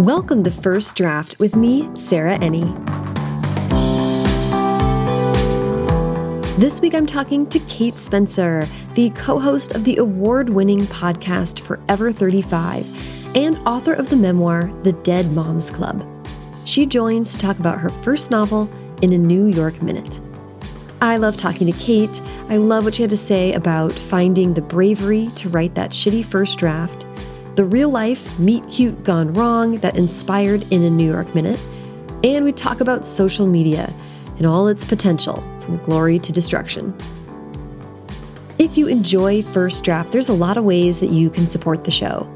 Welcome to First Draft with me, Sarah Enni. This week I'm talking to Kate Spencer, the co host of the award winning podcast Forever 35 and author of the memoir The Dead Moms Club. She joins to talk about her first novel in a New York Minute. I love talking to Kate. I love what she had to say about finding the bravery to write that shitty first draft the real life meet cute gone wrong that inspired in a New York Minute, and we talk about social media and all its potential from glory to destruction. If you enjoy First Draft, there's a lot of ways that you can support the show.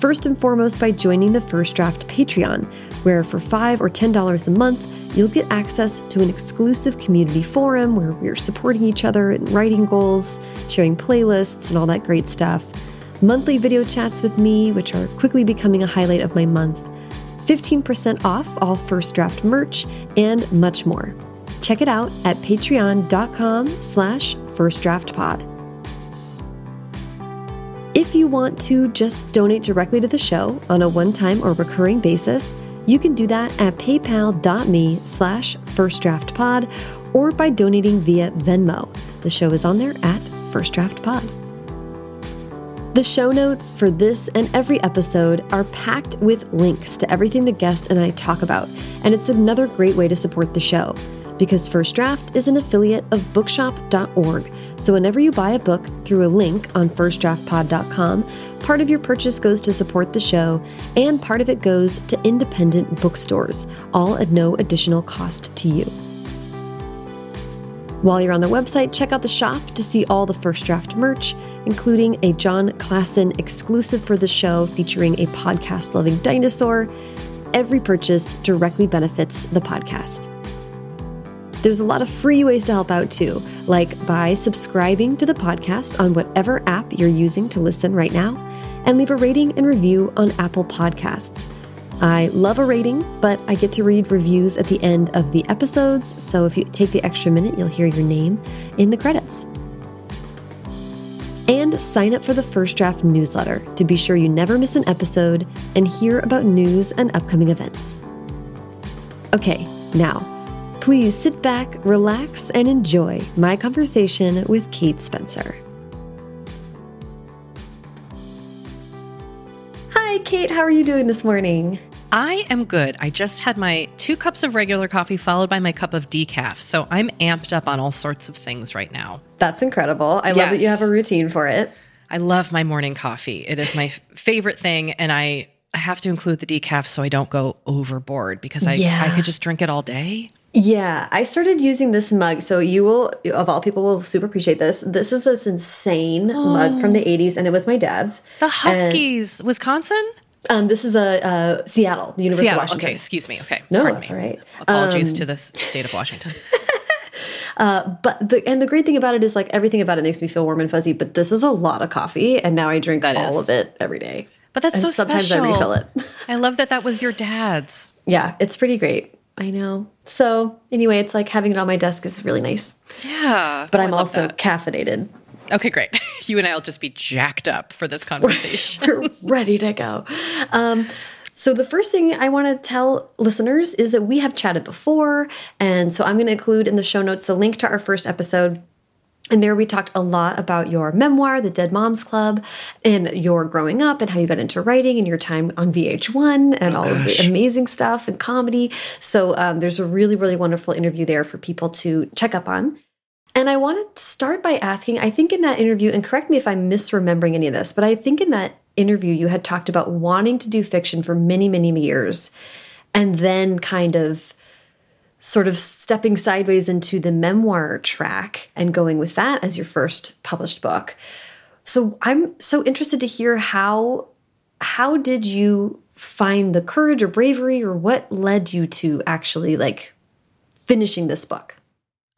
First and foremost, by joining the First Draft Patreon, where for 5 or $10 a month, you'll get access to an exclusive community forum where we're supporting each other in writing goals, sharing playlists, and all that great stuff monthly video chats with me, which are quickly becoming a highlight of my month, 15% off all first draft merch, and much more. Check it out at patreon.com slash firstdraftpod. If you want to just donate directly to the show on a one-time or recurring basis, you can do that at paypal.me slash firstdraftpod or by donating via Venmo. The show is on there at firstdraftpod. The show notes for this and every episode are packed with links to everything the guest and I talk about, and it's another great way to support the show. Because First Draft is an affiliate of bookshop.org, so whenever you buy a book through a link on firstdraftpod.com, part of your purchase goes to support the show, and part of it goes to independent bookstores, all at no additional cost to you. While you're on the website, check out the shop to see all the First Draft merch, including a Jon Klassen exclusive for the show featuring a podcast loving dinosaur. Every purchase directly benefits the podcast. There's a lot of free ways to help out too, like by subscribing to the podcast on whatever app you're using to listen right now, and leave a rating and review on Apple Podcasts. I love a rating, but I get to read reviews at the end of the episodes, so if you take the extra minute, you'll hear your name in the credits. And sign up for the First Draft newsletter to be sure you never miss an episode and hear about news and upcoming events. Okay, now, please sit back, relax, and enjoy my conversation with Kate Spencer. Kate. How are you doing this morning? I am good. I just had my two cups of regular coffee followed by my cup of decaf. So I'm amped up on all sorts of things right now. That's incredible. I yes. love that you have a routine for it. I love my morning coffee. It is my favorite thing. And I have to include the decaf so I don't go overboard because I, yeah. I could just drink it all day. Yeah, I started using this mug. So you will, of all people, will super appreciate this. This is this insane oh. mug from oh. the 80s, and it was my dad's. The Huskies, and Wisconsin? Um, this is a uh, Seattle, the University Seattle. of Washington. Okay, excuse me. Okay, no, Pardon that's me. all right. Apologies um, to the state of Washington. uh, but the and the great thing about it is like everything about it makes me feel warm and fuzzy. But this is a lot of coffee, and now I drink that all is. of it every day. But that's and so sometimes special. I refill it. I love that that was your dad's. Yeah, it's pretty great. I know. So anyway, it's like having it on my desk is really nice. Yeah. But oh, I'm also that. caffeinated. Okay, great. You and I will just be jacked up for this conversation. We're ready to go. Um, so, the first thing I want to tell listeners is that we have chatted before. And so, I'm going to include in the show notes the link to our first episode. And there we talked a lot about your memoir, The Dead Moms Club, and your growing up and how you got into writing and your time on VH1 and oh, all gosh. of the amazing stuff and comedy. So um, there's a really, really wonderful interview there for people to check up on. And I want to start by asking I think in that interview, and correct me if I'm misremembering any of this, but I think in that interview you had talked about wanting to do fiction for many, many years and then kind of sort of stepping sideways into the memoir track and going with that as your first published book. So I'm so interested to hear how how did you find the courage or bravery or what led you to actually like finishing this book?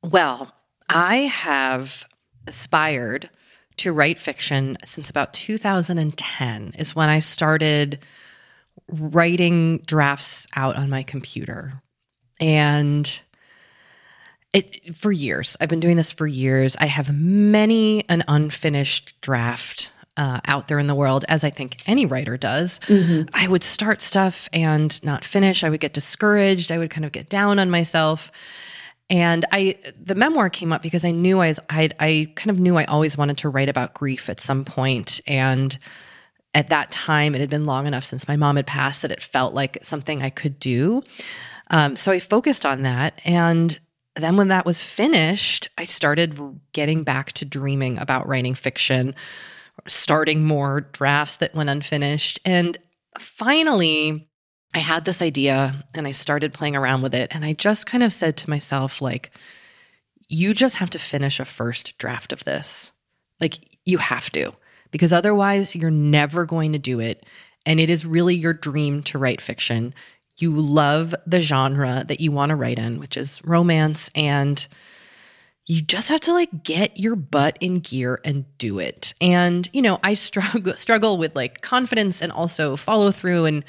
Well, I have aspired to write fiction since about 2010 is when I started writing drafts out on my computer. And it for years. I've been doing this for years. I have many an unfinished draft uh, out there in the world, as I think any writer does, mm-hmm. I would start stuff and not finish. I would get discouraged. I would kind of get down on myself. And I, the memoir came up because I knew I was, I, I kind of knew I always wanted to write about grief at some point. And at that time, it had been long enough since my mom had passed that it felt like something I could do. Um, so I focused on that. And then when that was finished, I started getting back to dreaming about writing fiction starting more drafts that went unfinished. And finally, I had this idea and I started playing around with it. And I just kind of said to myself, like, you just have to finish a first draft of this. Like, you have to, because otherwise, you're never going to do it. And it is really your dream to write fiction. You love the genre that you want to write in, which is romance and you just have to like get your butt in gear and do it. And, you know, I struggle struggle with like confidence and also follow through and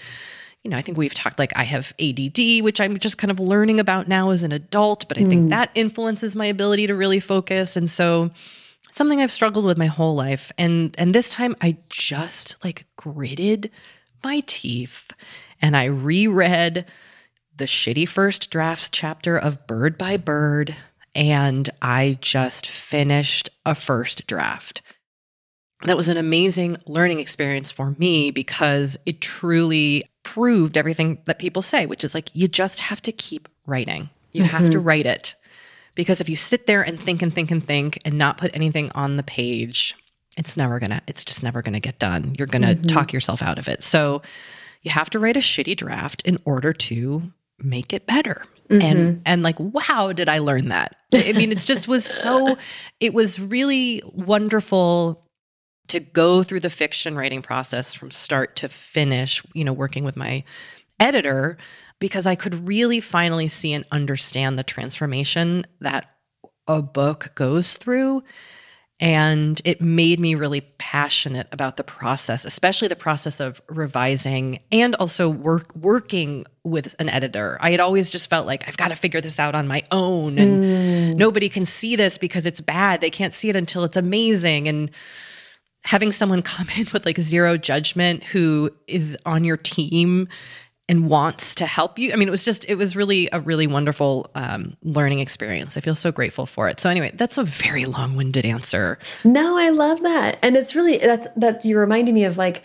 you know, I think we've talked like I have ADD, which I'm just kind of learning about now as an adult, but I think mm. that influences my ability to really focus. And so something I've struggled with my whole life. And and this time I just like gritted my teeth and I reread the shitty first draft chapter of Bird by Bird and I just finished a first draft. That was an amazing learning experience for me because it truly proved everything that people say, which is like, you just have to keep writing. You mm-hmm. have to mm-hmm. write it. Because if you sit there and think and think and think and not put anything on the page, it's never gonna, it's just never gonna get done. You're gonna mm-hmm. talk yourself out of it. So you have to write a shitty draft in order to make it better. Mm-hmm. And and like wow, did I learn that? I mean, it just was so it was really wonderful to go through the fiction writing process from start to finish, you know, working with my editor because I could really finally see and understand the transformation that a book goes through and it made me really passionate about the process, especially the process of revising and also work working with an editor. I had always just felt like I've got to figure this out on my own and mm. nobody can see this because it's bad. They can't see it until it's amazing and having someone come in with like zero judgment who is on your team and wants to help you. I mean, it was just, it was really a really wonderful um, learning experience. I feel so grateful for it. So anyway, that's a very long-winded answer. No, I love that, and it's really that's that you're reminding me of like.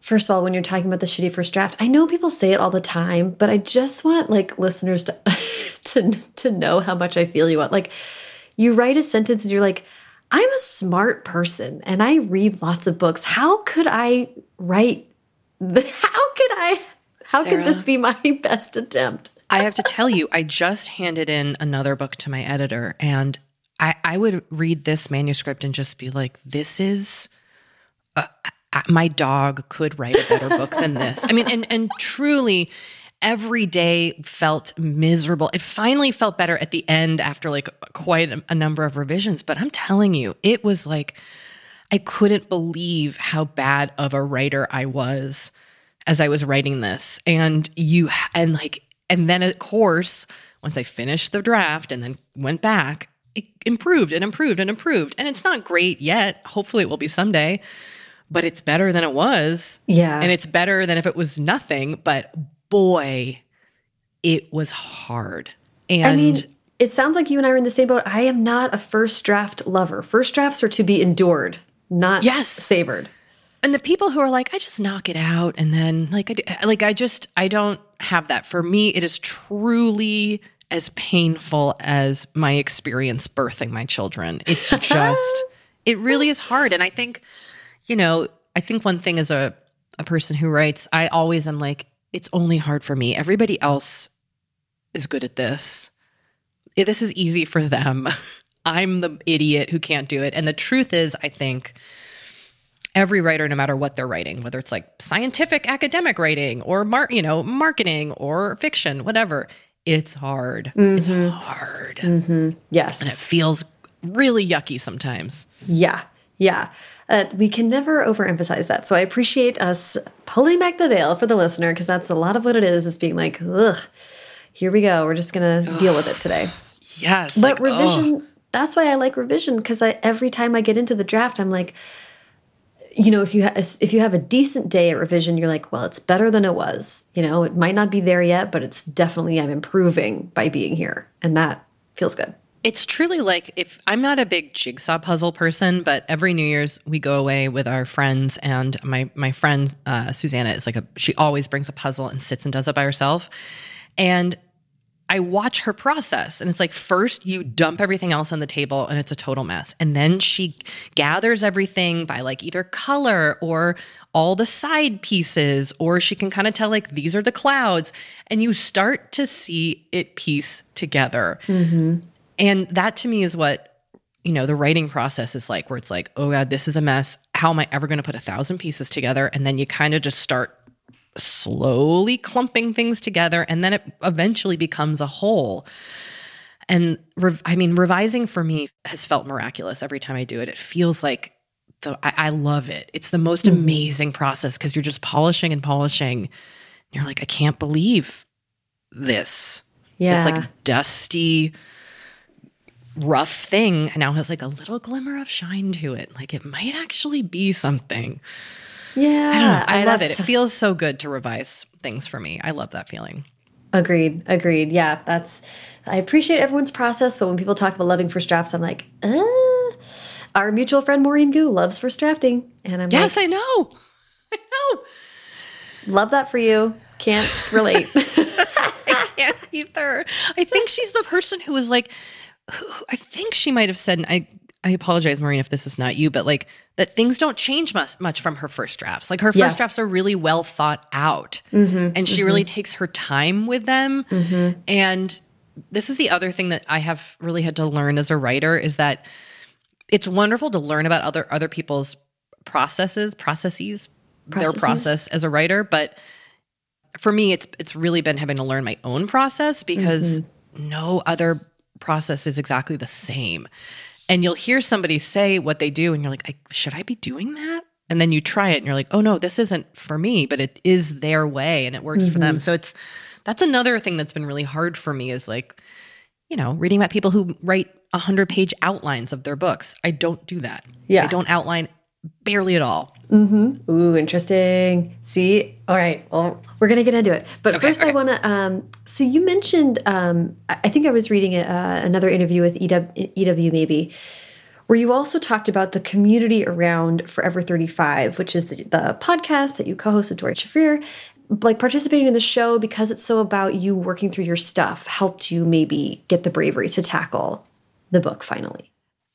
First of all, when you're talking about the shitty first draft, I know people say it all the time, but I just want like listeners to to to know how much I feel you want. Like you write a sentence and you're like, I'm a smart person and I read lots of books. How could I write how could I how Sarah, could this be my best attempt? I have to tell you, I just handed in another book to my editor, and I, I would read this manuscript and just be like, this is. Uh, my dog could write a better book than this. I mean, and and truly, every day felt miserable. It finally felt better at the end after like quite a, a number of revisions. But I'm telling you, it was like I couldn't believe how bad of a writer I was as I was writing this. And you, and like, and then of course, once I finished the draft and then went back, it improved and improved and improved. And it's not great yet. Hopefully it will be someday, but it's better than it was. Yeah. And it's better than if it was nothing. But boy, it was hard. And I mean, it sounds like you and I are in the same boat. I am not a first draft lover. First drafts are to be endured, not yes. savored and the people who are like i just knock it out and then like i uh, like i just i don't have that. For me it is truly as painful as my experience birthing my children. It's just it really is hard. And i think you know i think one thing as a a person who writes i always am like it's only hard for me. Everybody else is good at this. This is easy for them. I'm the idiot who can't do it. And the truth is i think every writer no matter what they're writing whether it's like scientific academic writing or mar- you know marketing or fiction whatever it's hard. Mm-hmm. it's hard. Mm-hmm. yes. And it feels really yucky sometimes. Yeah. Yeah. Uh, we can never overemphasize that. So i appreciate us pulling back the veil for the listener because that's a lot of what it is is being like ugh here we go. We're just gonna deal with it today. Yes but like, revision that's why i like revision because every time i get into the draft i'm like you know, if you if you have a decent day at revision, you're like, well, it's better than it was. You know, it might not be there yet, but it's definitely I'm improving by being here, and that feels good. It's truly like if I'm not a big jigsaw puzzle person, but every New Year's we go away with our friends, and my my friend uh, Susanna is like a she always brings a puzzle and sits and does it by herself, and I watch her process and it's like first you dump everything else on the table and it's a total mess. And then she gathers everything by like either color or all the side pieces, or she can kind of tell like these are the clouds. And you start to see it piece together. Mm-hmm. And that to me is what, you know, the writing process is like, where it's like, oh God, this is a mess. How am I ever going to put a thousand pieces together? And then you kind of just start slowly clumping things together and then it eventually becomes a whole. And re- i mean revising for me has felt miraculous every time i do it. It feels like the i, I love it. It's the most mm-hmm. amazing process because you're just polishing and polishing. You're like i can't believe this. Yeah this like dusty rough thing And now has like a little glimmer of shine to it. Like it might actually be something yeah. I don't know. I, I love it. It feels so good to revise things for me. I love that feeling. Agreed. Agreed. Yeah, that's. I appreciate everyone's process, but when people talk about loving first drafts, I'm like, uh. Our mutual friend Maureen Goo loves first drafting, and I'm yes, like, I know. I know. Love that for you. Can't relate. I can't either. I think she's the person who was like, who, I think she might have said, I I apologize, Maureen, if this is not you, but like that things don't change much, much from her first drafts. Like her first yeah. drafts are really well thought out, mm-hmm, and she mm-hmm. really takes her time with them. Mm-hmm. And this is the other thing that I have really had to learn as a writer is that it's wonderful to learn about other other people's processes, processes, processes. their process as a writer, but for me, it's it's really been having to learn my own process because mm-hmm. no other process is exactly the same and you'll hear somebody say what they do and you're like should i be doing that? And then you try it and you're like oh no this isn't for me but it is their way and it works mm-hmm. for them. Mm-hmm. so it's that's another thing that's been really hard for me is like you know reading about people who write 100 page outlines of their books. I don't do that. Yeah. i don't outline barely at all mm-hmm. ooh interesting see all right well we're gonna get into it but okay, first okay. i want to um, so you mentioned um, i think i was reading a, uh, another interview with ew, EW maybe where you also talked about the community around forever 35 which is the, the podcast that you co-host with Doree Shafrir like participating in the show because it's so about you working through your stuff helped you maybe get the bravery to tackle the book finally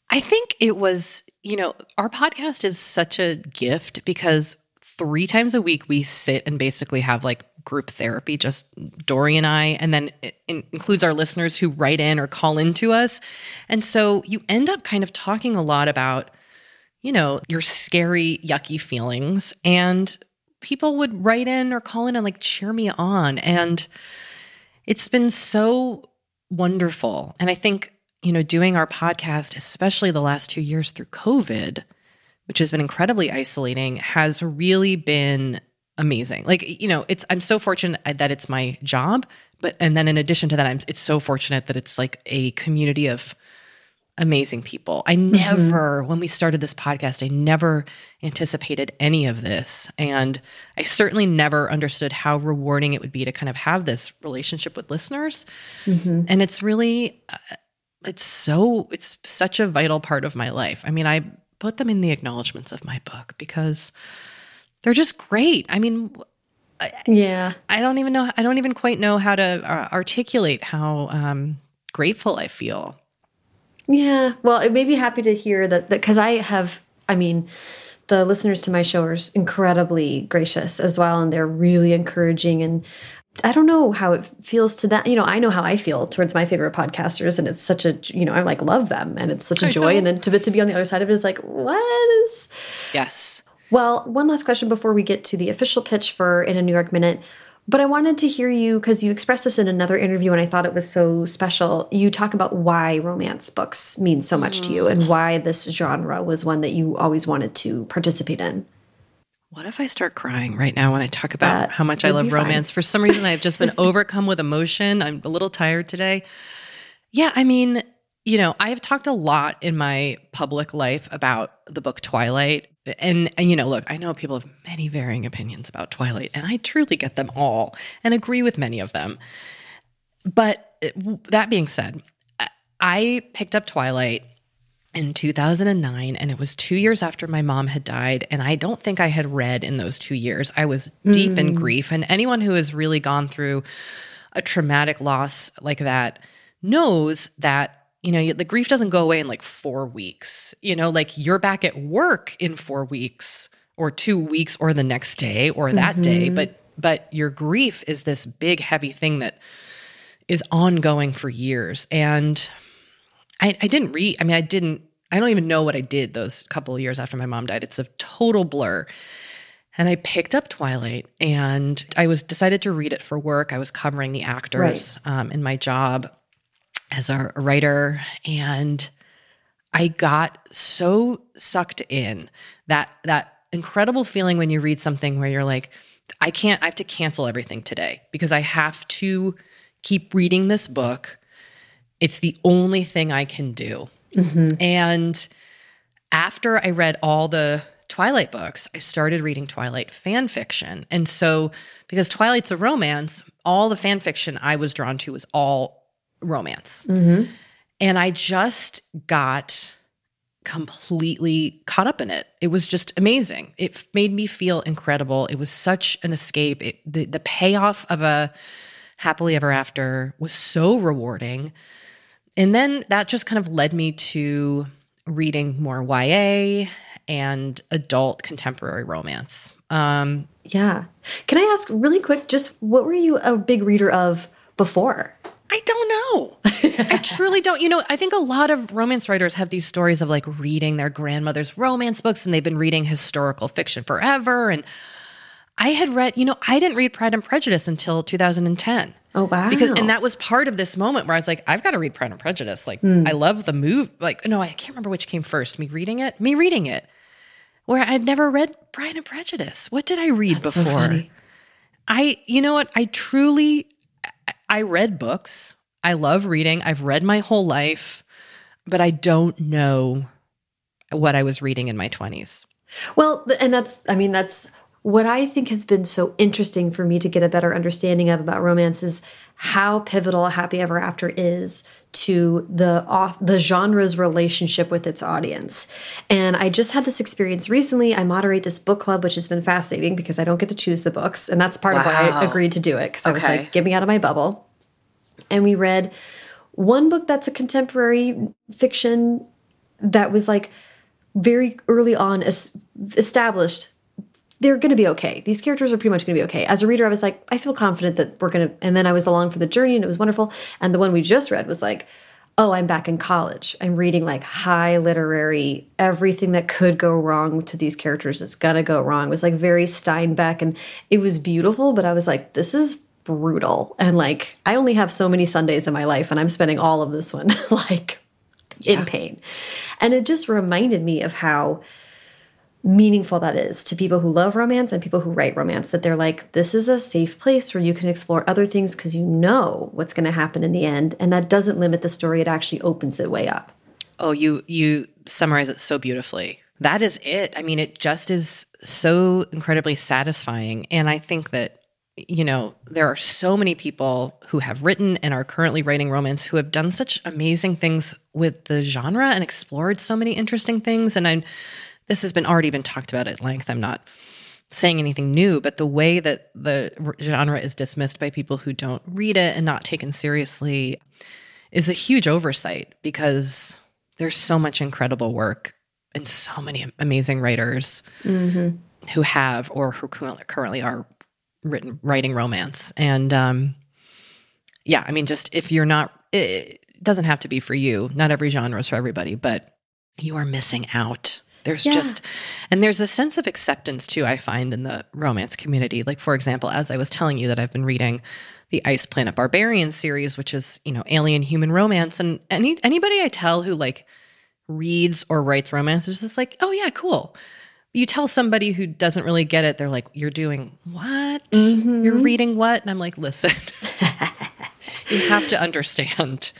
I think it was, you know, our podcast is such a gift because three times a week we sit and basically have like group therapy, just Doree and I, and then it includes our listeners who write in or call in to us. And so you end up kind of talking a lot about, you know, your scary, yucky feelings. And people would write in or call in and like cheer me on. And it's been so wonderful. And I think you know, doing our podcast, especially the last two years through COVID, which has been incredibly isolating, has really been amazing. Like, you know, it's I'm so fortunate that it's my job, but and then in addition to that, I'm it's so fortunate that it's like a community of amazing people. I mm-hmm. never, mm-hmm. when we started this podcast, I never anticipated any of this. And I certainly never understood how rewarding it would be to kind of have this relationship with listeners. Mm-hmm. And it's really, uh, it's so it's such a vital part of my life. I mean, I put them in the acknowledgments of my book because they're just great. I mean, yeah. I don't even know I don't even quite know how to uh, articulate how um, grateful I feel. Yeah. Well, it made me happy to hear that because I have I mean, the listeners to my show are incredibly gracious as well and they're really encouraging and I don't know how it feels to that. You know, I know how I feel towards my favorite podcasters, and it's such a you know I like love them, and it's such a joy. And then to to be on the other side of it is like what is? Yes. Well, one last question before we get to the official pitch for in a New York minute. But I wanted to hear you because you expressed this in another interview, and I thought it was so special. You talk about why romance books mean so much mm. to you, and why this genre was one that you always wanted to participate in. What if I start crying right now when I talk about that how much I love romance? For some reason, I've just been overcome with emotion. I'm a little tired today. Yeah, I mean, you know, I've talked a lot in my public life about the book Twilight. and, and you know, look, I know people have many varying opinions about Twilight, and I truly get them all and agree with many of them. But uh, that being said, I picked up Twilight in 2009 and it was 2 years after my mom had died and I don't think I had read in those 2 years. I was deep in hmm. grief and anyone who has really gone through a traumatic loss like that knows that you know the grief doesn't go away in like 4 weeks. You know, like you're back at work in 4 weeks or 2 weeks or the next day or that mm-hmm. day, but but your grief is this big heavy thing that is ongoing for years and I, I didn't read. I mean, I didn't. I don't even know what I did those couple of years after my mom died. It's a total blur. And I picked up Twilight, and I was decided to read it for work. I was covering the actors right. um, in my job as a writer, and I got so sucked in that that incredible feeling when you read something where you're like, I can't. I have to cancel everything today because I have to keep reading this book it's the only thing I can do. Mm-hmm. And after I read all the Twilight books, I started reading Twilight fan fiction. And so, because Twilight's a romance, all the fan fiction I was drawn to was all romance. Mm-hmm. And I just got completely caught up in it. It was just amazing. It made me feel incredible. It was such an escape. It, the, the payoff of a happily ever after was so rewarding. And then that just kind of led me to reading more YA and adult contemporary romance. Um, yeah. Can I ask really quick, just what were you a big reader of before? I don't know. I truly don't. You know, I think a lot of romance writers have these stories of like reading their grandmother's romance books and they've been reading historical fiction forever. And I had read, you know, I didn't read Pride and Prejudice until 2010. Oh wow! Because and that was part of this moment where I was like, I've got to read Pride and Prejudice. Like, mm. I love the move. Like, no, I can't remember which came first. Me reading it, me reading it. Where I'd never read Pride and Prejudice. What did I read That's before? So I, you know what? I truly, I read books. I love reading. I've read my whole life, but I don't know what I was reading in my twenties. Well, and that's, I mean, that's what I think has been so interesting for me to get a better understanding of about romance is how pivotal Happy Ever After is to the the genre's relationship with its audience. And I just had this experience recently. I moderate this book club, which has been fascinating because I don't get to choose the books, and that's part wow. of why I agreed to do it because I was like, get me out of my bubble. And we read one book that's a contemporary fiction that was like very early on established they're going to be okay. These characters are pretty much going to be okay. As a reader, I was like, I feel confident that we're going to, and then I was along for the journey and it was wonderful. And the one we just read was like, oh, I'm back in college. I'm reading like high literary, everything that could go wrong to these characters is going to go wrong. It was like very Steinbeck and it was beautiful, but I was like, this is brutal. And like, I only have so many Sundays in my life and I'm spending all of this one like yeah. in pain. And it just reminded me of how meaningful that is to people who love romance and people who write romance that they're like this is a safe place where you can explore other things because you know what's going to happen in the end and that doesn't limit the story it actually opens it way up. Oh you you summarize it so beautifully. That is it. I mean it just is so incredibly satisfying and i think that you know there are so many people who have written and are currently writing romance who have done such amazing things with the genre and explored so many interesting things and i'm this has been already been talked about at length. I'm not saying anything new, but the way that the genre is dismissed by people who don't read it and not taken seriously is a huge oversight because there's so much incredible work and so many amazing writers mm-hmm. who have or who currently are written writing romance and um, yeah i mean just if you're not it doesn't have to be for you not every genre is for everybody but you are missing out there's yeah. just, and there's a sense of acceptance too, I find in the romance community. Like, for example, as I was telling you that I've been reading the Ice Planet Barbarian series, which is, you know, alien human romance. And any anybody I tell who like reads or writes romance is just like, oh yeah, cool. You tell somebody who doesn't really get it, they're like, you're doing what? Mm-hmm. You're reading what? And I'm like, listen, you have to understand.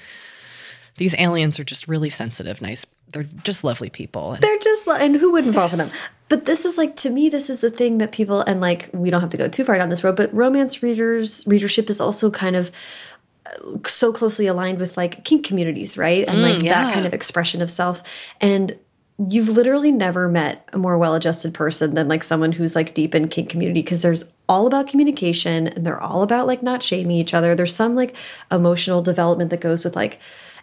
These aliens are just really sensitive, nice they're just lovely people. They're just and who wouldn't fall for them? But this is like to me, this is the thing that people and like we don't have to go too far down this road. But romance readers readership is also kind of uh, so closely aligned with like kink communities, right? And like Mm, yeah. that kind of expression of self. And you've literally never met a more well-adjusted person than like someone who's like deep in kink community because there's all about communication and they're all about like not shaming each other. There's some like emotional development that goes with like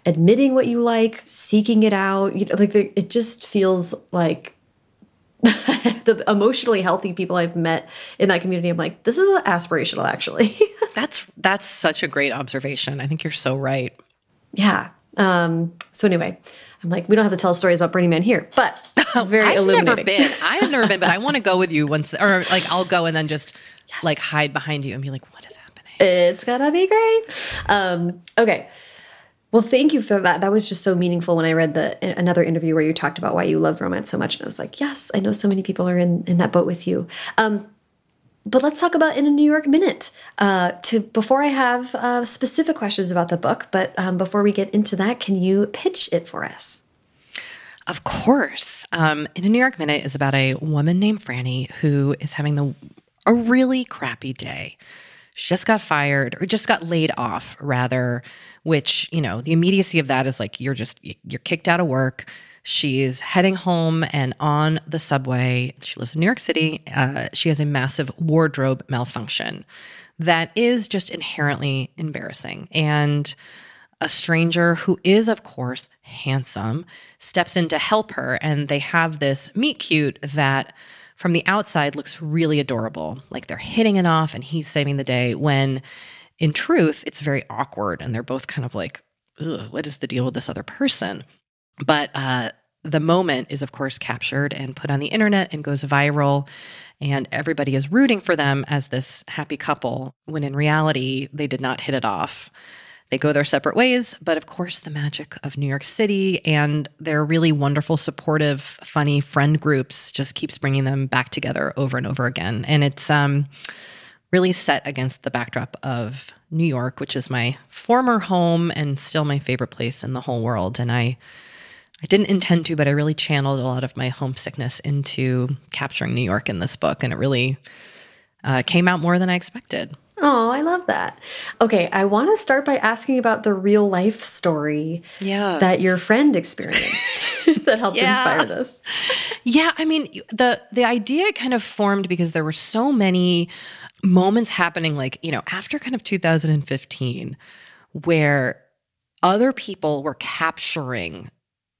admitting what you like, seeking it out. You know, like the, it just feels like the emotionally healthy people I've met in that community. I'm like, this is aspirational, actually. That's that's such a great observation. I think you're so right. yeah. Um, so anyway, I'm like, we don't have to tell stories about Burning Man here, but very I've illuminating. never been. I've never been, but I want to go with you once, or like I'll go and then just like hide behind you and be like, "What is happening?" It's gonna be great. Um, okay. Well, thank you for that. That was just so meaningful when I read the another interview where you talked about why you love romance so much, and I was like, yes, I know so many people are in in that boat with you. Um, but let's talk about in a New York minute. Uh, to before I have uh, specific questions about the book, but um, before we get into that, can you pitch it for us? Of course. Um, in a New York Minute is about a woman named Franny who is having the a really crappy day. She just got fired or just got laid off, rather. Which you know, the immediacy of that is like you're just you're kicked out of work. She's heading home and on the subway. She lives in New York City. Uh, she has a massive wardrobe malfunction that is just inherently embarrassing. And a stranger who is, of course, handsome steps in to help her. And they have this meet cute that from the outside looks really adorable. Like they're hitting it off and he's saving the day when in truth, it's very awkward. And they're both kind of like, what is the deal with this other person? But uh, the moment is, of course, captured and put on the internet and goes viral. And everybody is rooting for them as this happy couple, when in reality, they did not hit it off. They go their separate ways, but of course, the magic of New York City and their really wonderful, supportive, funny friend groups just keeps bringing them back together over and over again. And it's um, really set against the backdrop of New York, which is my former home and still my favorite place in the whole world. And I, I didn't intend to, but I really channeled a lot of my homesickness into capturing New York in this book, and it really uh, came out more than I expected. Oh, I love that. Okay, I want to start by asking about the real life story Yeah. that your friend experienced that helped Yeah. inspire this. Yeah, I mean the the idea kind of formed because there were so many moments happening like, you know, after kind of 2015 where other people were capturing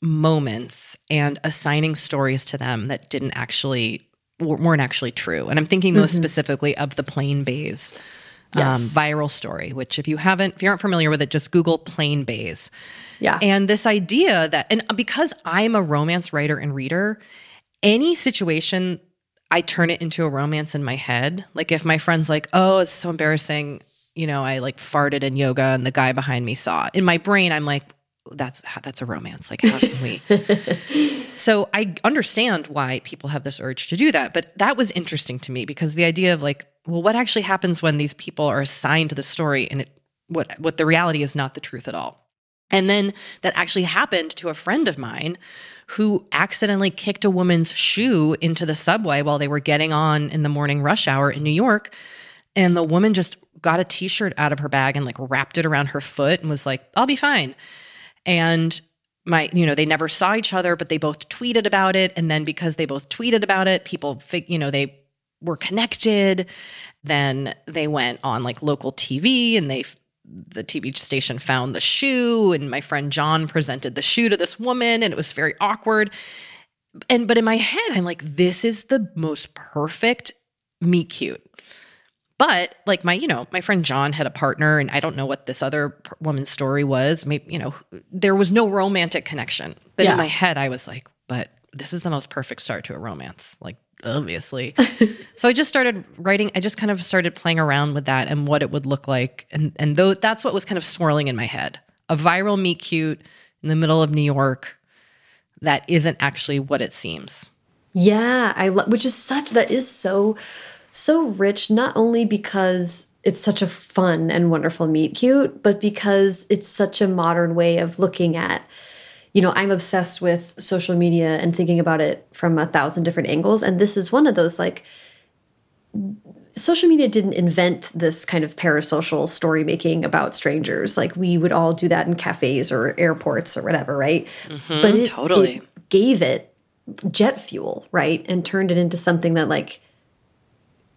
moments and assigning stories to them that didn't actually weren't actually true. And I'm thinking most mm-hmm. specifically of the plane Baes um, viral story, which if you haven't, if you aren't familiar with it, just Google Plane Baes. Yeah. And this idea that, and because I'm a romance writer and reader, any situation, I turn it into a romance in my head. Like if my friend's like, oh, it's so embarrassing, you know, I like farted in yoga and the guy behind me saw it. In my brain, I'm like, that's that's a romance. Like, how can we? so I understand why people have this urge to do that, but that was interesting to me because the idea of like, well, what actually happens when these people are assigned to the story and it what what the reality is not the truth at all. And then that actually happened to a friend of mine who accidentally kicked a woman's shoe into the subway while they were getting on in the morning rush hour in New York. And the woman just got a t shirt out of her bag and like wrapped it around her foot and was like, I'll be fine. And my, you know, they never saw each other, but they both tweeted about it. And then because they both tweeted about it, people, you know, they were connected. Then they went on like local TV and they, the TV station found the shoe. And my friend John presented the shoe to this woman and it was very awkward. And, but in my head, I'm like, this is the most perfect meet cute. But like my, you know, my friend John had a partner, and I don't know what this other woman's story was. Maybe, you know, there was no romantic connection. But Yeah. in my head, I was like, but this is the most perfect start to a romance. Like, obviously. so I just started writing. I just kind of started playing around with that and what it would look like. And and though that's what was kind of swirling in my head. A viral meet cute in the middle of New York that isn't actually what it seems. Yeah, I lo- which is such that is so so rich not only because it's such a fun and wonderful meet cute, but because it's such a modern way of looking at you know, I'm obsessed with social media and thinking about it from a thousand different angles. And this is one of those like, social media didn't invent this kind of parasocial story making about strangers. Like we would all do that in cafes or airports or whatever, right? Mm -hmm, but it, totally it gave it jet fuel, right? And turned it into something that like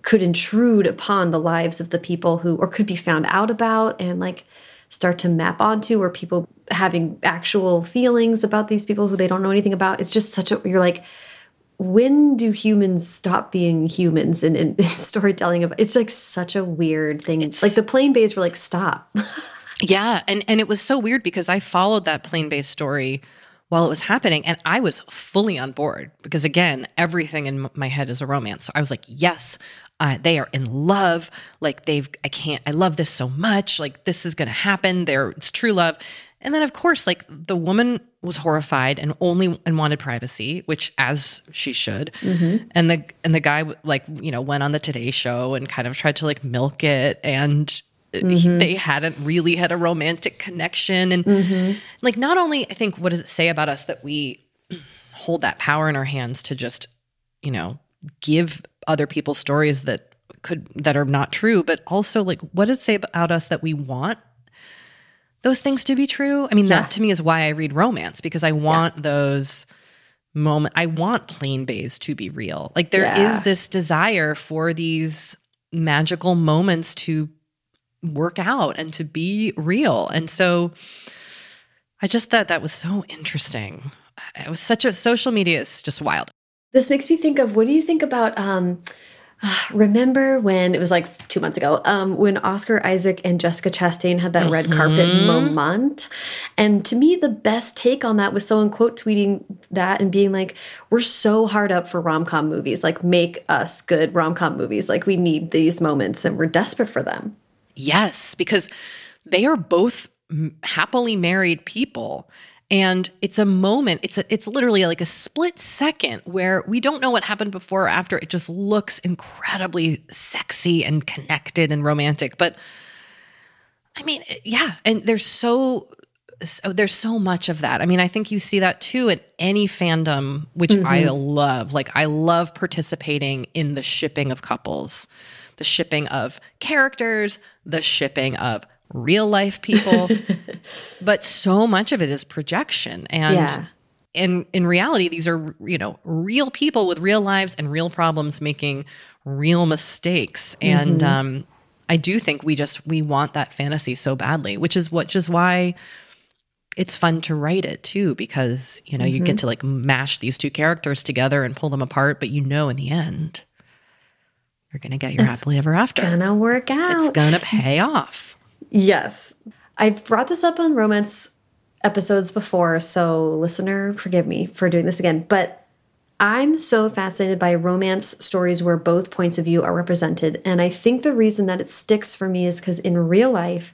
could intrude upon the lives of the people who or could be found out about and like start to map onto or people having actual feelings about these people who they don't know anything about. It's just such a, you're like, when do humans stop being humans in, in, in storytelling? About, it's like such a weird thing. It's, like the Plane-Baes were like, stop. yeah. And, and it was so weird because I followed that Plane-Baes story while it was happening and I was fully on board because again, everything in my head is a romance. So I was like, yes, uh, they are in love. Like they've, I can't, I love this so much. Like this is going to happen. There, it's true love. And then of course, like the woman was horrified and only and wanted privacy, which as she should. Mm-hmm. And the and the guy like you know went on the Today Show and kind of tried to like milk it, and mm-hmm. he, they hadn't really had a romantic connection. And mm-hmm. like not only I think what does it say about us that we hold that power in our hands to just you know give other people stories that could that are not true, but also like what does it say about us that we want those things to be true? I mean, yeah. that to me is why I read romance because I want yeah. those moment I want Plane-Baes to be real. Like there yeah. is this desire for these magical moments to work out and to be real. And so I just thought that was so interesting. It was such a social media is just wild. This makes me think of what do you think about um remember when it was like two months ago um, when oscar isaac and jessica chastain had that mm -hmm. red carpet mm-hmm. moment and to me the best take on that was someone quote tweeting that and being like we're so hard up for rom-com movies like make us good rom-com movies like we need these moments and we're desperate for them yes because they are both happily married people. And it's a moment it's a, it's literally like a split second where we don't know what happened before or after. It just looks incredibly sexy and connected and romantic. But i mean yeah and there's so, so there's so much of that. I mean i think you see that too in any fandom which mm -hmm. i mm-hmm. love. Like i love participating in the shipping of couples the shipping of characters the shipping of real life people. but so much of it is projection. And yeah. in in reality, these are, you know, real people with real lives and real problems making real mistakes. And mm-hmm. um I do think we just we want that fantasy so badly, which is what just why it's fun to write it too because you know mm-hmm. you get mm-hmm. to like mash these two characters together and pull them apart but you know in the end you're going to get your it's happily ever after. It's Gonna work out. It's going to pay off. Yes. I've brought this up on romance episodes before, so listener, forgive me for doing this again. But I'm so fascinated by romance stories where both points of view are represented. And I think the reason that it sticks for me is because in real life,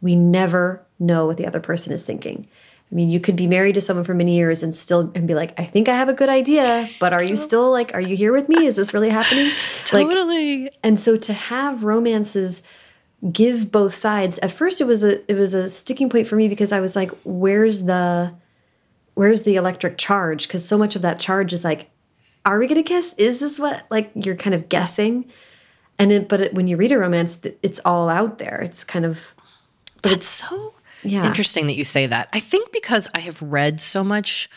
we never know what the other person is thinking. I mean, you could be married to someone for many years and still and be like, I think I have a good idea, but are you still like, are you here with me? Is this really happening? totally. Like, and so to have romances give both sides. At first, it was a it was a sticking point for me because I was like, "Where's the where's the electric charge?" Because so much of that charge is like, "Are we gonna kiss? Is this what?" Like you're kind of guessing. And it, but it, when you read a romance, it's all out there. It's kind of, but That's it's so yeah. interesting that you say that. I think because I have read so much.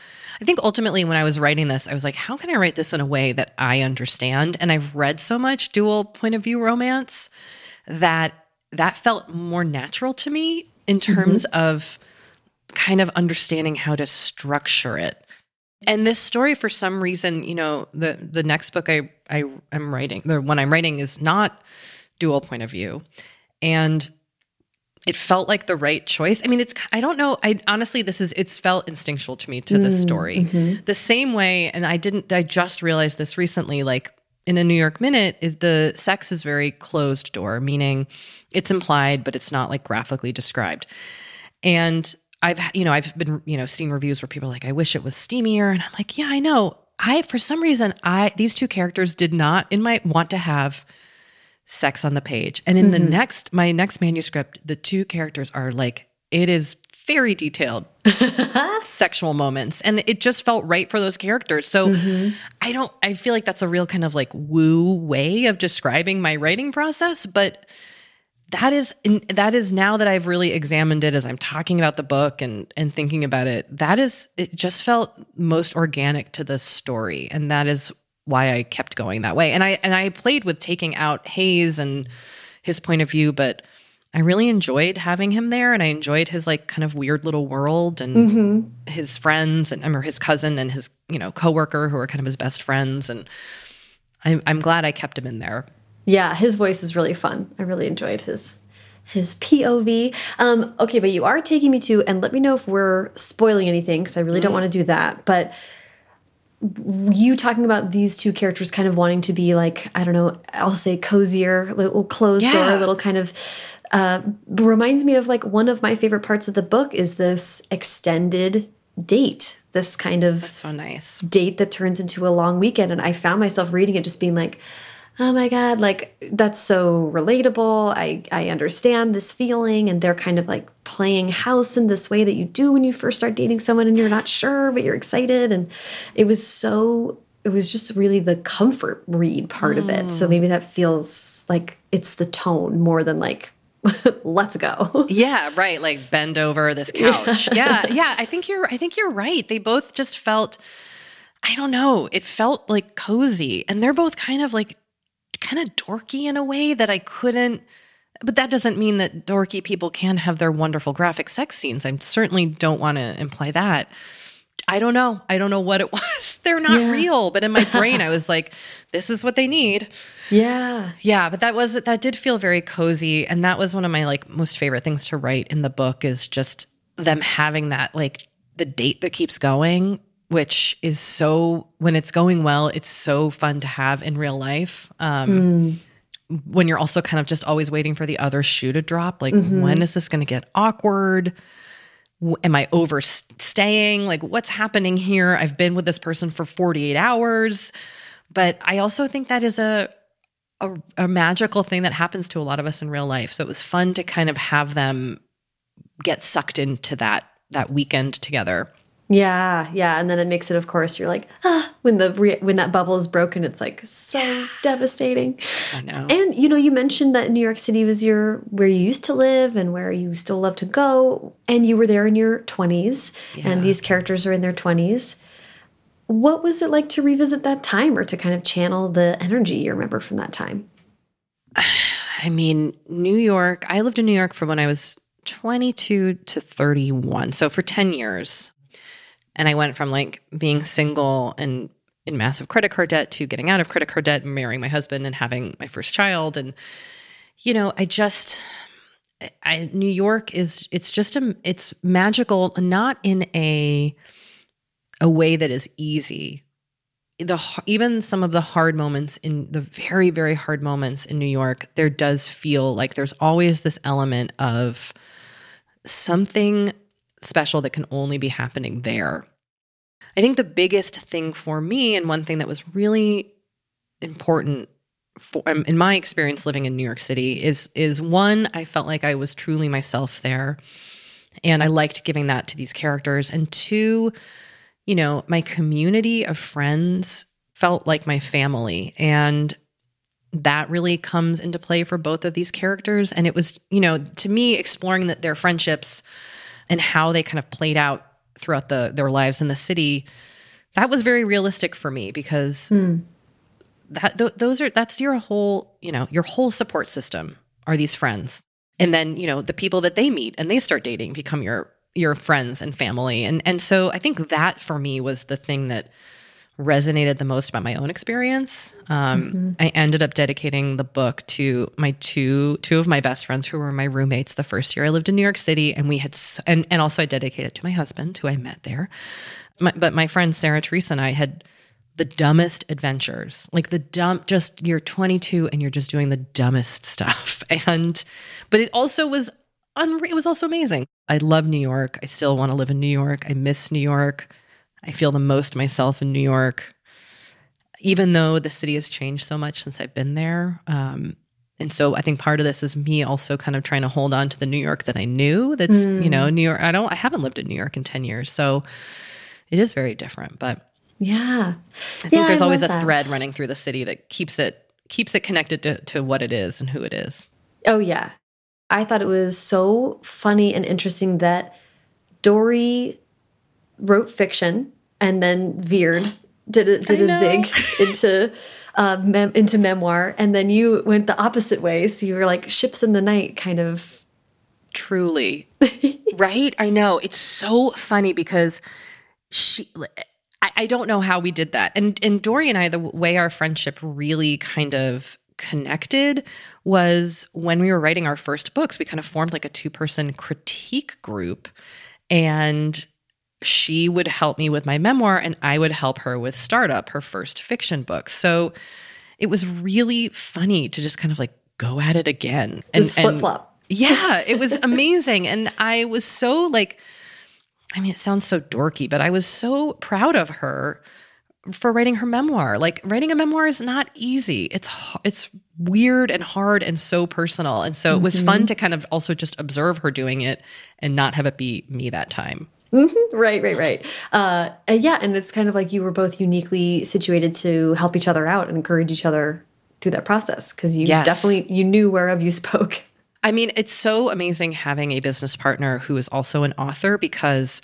I think ultimately, when I was writing this, I was like, how can I write this in a way that I understand? And I've read so much dual point of view romance that that felt more natural to me in mm-hmm. terms mm -hmm. of kind of understanding how to structure it. And this story, for some reason, you know, the the next book I I am writing, the one I'm writing is not dual point of view, and it felt like the right choice. I mean, it's I don't know. I honestly, this is it's felt instinctual to me to mm, the story, mm -hmm. the same way. And I didn't. I just realized this recently. Like in a New York Minute is the sex is very closed door, meaning it's implied, but it's not like graphically described. And I've you know I've been you know seeing reviews where people are like I wish it was steamier, and I'm like yeah I know I for some reason I these two characters did not in my want to have sex on the page, and in mm -hmm. the mm-hmm. next my next manuscript the two characters are like it is very detailed sexual moments and it just felt right for those characters so mm-hmm. i don't i feel like that's a real kind of like woo way of describing my writing process but that is that is now that I've really examined it as I'm talking about the book and and thinking about it that is it just felt most organic to the story and that is why I kept going that way and I and I played with taking out Hayes and his point of view but I really enjoyed having him there and I enjoyed his like kind of weird little world and mm-hmm. his friends and I or his cousin and his you know coworker who are kind of his best friends and I'm I'm glad I kept him in there. Yeah, his voice is really fun. I really enjoyed his his POV. Um, okay, but you are taking me to, and let me know if we're spoiling anything because I really mm don't want to do that. But you talking about these two characters kind of wanting to be like, I don't know, I'll say cozier, little closed yeah. door, little kind of uh, reminds me of like one of my favorite parts of the book is this extended date this kind of That's so nice. date that turns into a long weekend. And i found myself reading it just being like oh my god like that's so relatable. I i understand this feeling. And they're kind of like playing house in this way that you do when you first start dating someone and you're not sure but you're excited and it was so it was just really the comfort read part mm. of it so mm. maybe that feels like it's the tone more than like let's go yeah right like bend over this couch yeah. yeah yeah i think you're i think you're right they both just felt I don't know. It felt like cozy. And they're both kind of like kind of dorky in a way that I couldn't. But that doesn't mean that dorky people can have their wonderful graphic sex scenes. I certainly don't want to imply that. I don't know. I don't know what it was. They're not yeah. real, but in my brain I was like this is what they need. Yeah. Yeah, but that was that did feel very cozy and that was one of my like most favorite things to write in the book is just them having that like the date that keeps going which is so when it's going well it's so fun to have in real life um, mm. When you're also kind of just always waiting for the other shoe to drop like mm-hmm. when is this going to get awkward? Am i overstaying? Like what's happening here? I've been with this person for 48 hours. But i also think that is a a, a magical thing that happens to a lot of us in real life. So it was fun to kind of have them get sucked into that that weekend together yeah, yeah, and then it makes it. Of course, you're like, ah, when the when that bubble is broken, it's like so yeah. devastating. I know. And you know, you mentioned that New York City was your where you used to live and where you still love to go, and you were there in your 20s, yeah. and these characters are in their 20s. What was it like to revisit that time, or to kind of channel the energy you remember from that time? I mean, New York. I lived in New York from when I was 22 to 31, so for 10 years. And I went from like being single and in massive credit card debt to getting out of credit card debt and marrying my husband and having my first child. And, you know, I just, I, New York is, it's just a, it's magical, not in a, a way that is easy. The, even some of the hard moments in the very, very hard moments in New York, there does feel like there's always this element of something special that can only be happening there. I think the biggest thing for me, and one thing that was really important for, in my experience living in New York City, is is one, I felt like I was truly myself there, and I liked giving that to these characters. And two, you know, my community of friends felt like my family, and that really comes into play for both of these characters. And it was, you know, to me, exploring that their friendships and how they kind of played out throughout the their lives in the city that was very realistic for me because mm. that th- those are that's your whole you know your whole support system are these friends and then you know the people that they meet and they start dating become your your friends and family and and so i think that for me was the thing that resonated the most about my own experience. Um, mm-hmm. I ended up dedicating the book to my two two of my best friends who were my roommates the first year I lived in New York City, and we had and and also I dedicated it to my husband who I met there. My, but my friend Sarah Teresa and I had the dumbest adventures, like the dumb. Just you're 22 and you're just doing the dumbest stuff, and but it also was unreal. It was also amazing. I love New York. I still want to live in New York. I miss New York. I feel the most myself in New York, even though the city has changed so much since I've been there. Um, and so I think part of this is me also kind of trying to hold on to the New York that I knew. That's mm. you know New York. I don't. I haven't lived in New York in ten years, so it is very different. But yeah, I think yeah, there's I always a that. thread running through the city that keeps it keeps it connected to to what it is and who it is. Oh yeah, I thought it was so funny and interesting that Doree wrote fiction and then veered did a, did a zig into uh, mem into memoir, and then you went the opposite way. So you were like ships in the night, kind of. Truly, right? I know it's so funny because she. I, I don't know how we did that, and and Doree and I, the way our friendship really kind of connected was when we were writing our first books. We kind of formed like a two person critique group, and she would help me with my memoir and I would help her with Startup, her first fiction book. So it was really funny to just kind of like go at it again. Just flip flop. Yeah, it was amazing. and I was so like, I mean, it sounds so dorky, but I was so proud of her for writing her memoir. Like writing a memoir is not easy. It's it's weird and hard and so personal. And so it was fun mm-hmm. to kind of also just observe her doing it and not have it be me that time. Mm-hmm. Right, right, right. Uh, yeah, and it's kind of like you were both uniquely situated to help each other out and encourage each other through that process because you yes. definitely you knew whereof you spoke. I mean, it's so amazing having a business partner who is also an author because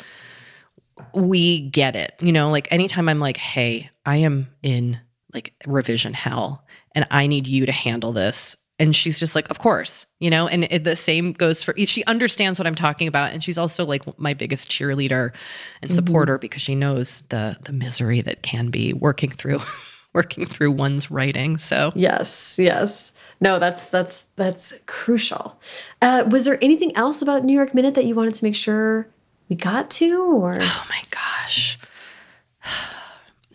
we get it. You know, like anytime I'm like, "Hey, I am in like revision hell and I need you to handle this." And she's just like of course you know? And it, the same goes for she understands what i'm talking about. And she's also like my biggest cheerleader and mm-hmm. supporter because she knows the the misery that can be working through working through one's writing. So yes yes. No that's that's that's crucial. Uh, was there anything else about new york minute that you wanted to make sure we got to or? Oh my gosh.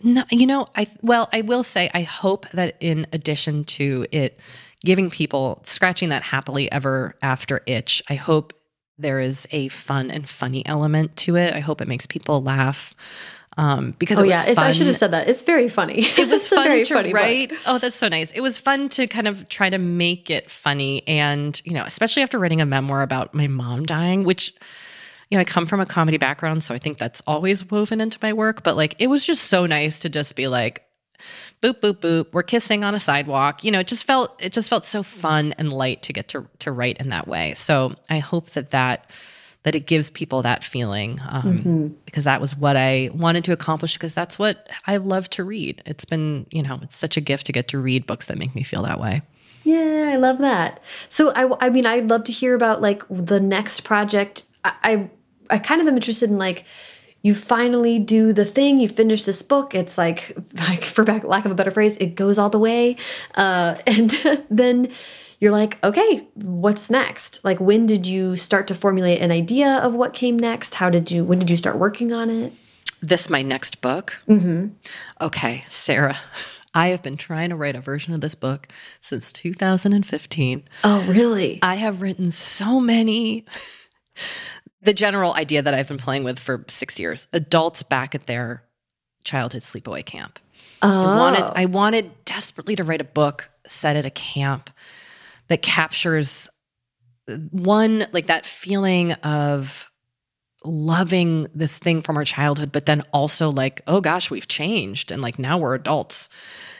No you know i well i will say i hope that in addition to it giving people scratching that happily ever after itch. I hope there is a fun and funny element to it. I hope it makes people laugh. Um, because oh, yeah, I should have said that. It's very funny. It was fun to funny write. Book. Oh, that's so nice. It was fun to kind of try to make it funny, and you know, especially after writing a memoir about my mom dying, which you know, I come from a comedy background, so I think that's always woven into my work. But like, it was just so nice to just be like, boop boop boop we're kissing on a sidewalk. You know it just felt it just felt so fun and light to get to to write in that way. So i hope that that that it gives people that feeling um, mm-hmm. because that was what i wanted to accomplish because that's what i love to read. It's been you know it's such a gift to get to read books that make me feel that way. Yeah i love that. So i i mean i'd love to hear about like the next project. I i, I kind of am interested in like you finally do the thing you finish this book it's like like for back, lack of a better phrase it goes all the way uh, and then you're like okay what's next like when did you start to formulate an idea of what came next how did you when did you start working on it this my next book mm -hmm. okay sarah I have been trying to write a version of this book since 2015. Oh, really? I have written so many the general idea that I've been playing with for six years adults back at their childhood sleepaway camp. Oh. I wanted, oh. I wanted desperately to write a book set at a camp that captures uh, one, like that feeling of loving this thing from our childhood, but then also like, oh gosh, we've changed and like now we're adults.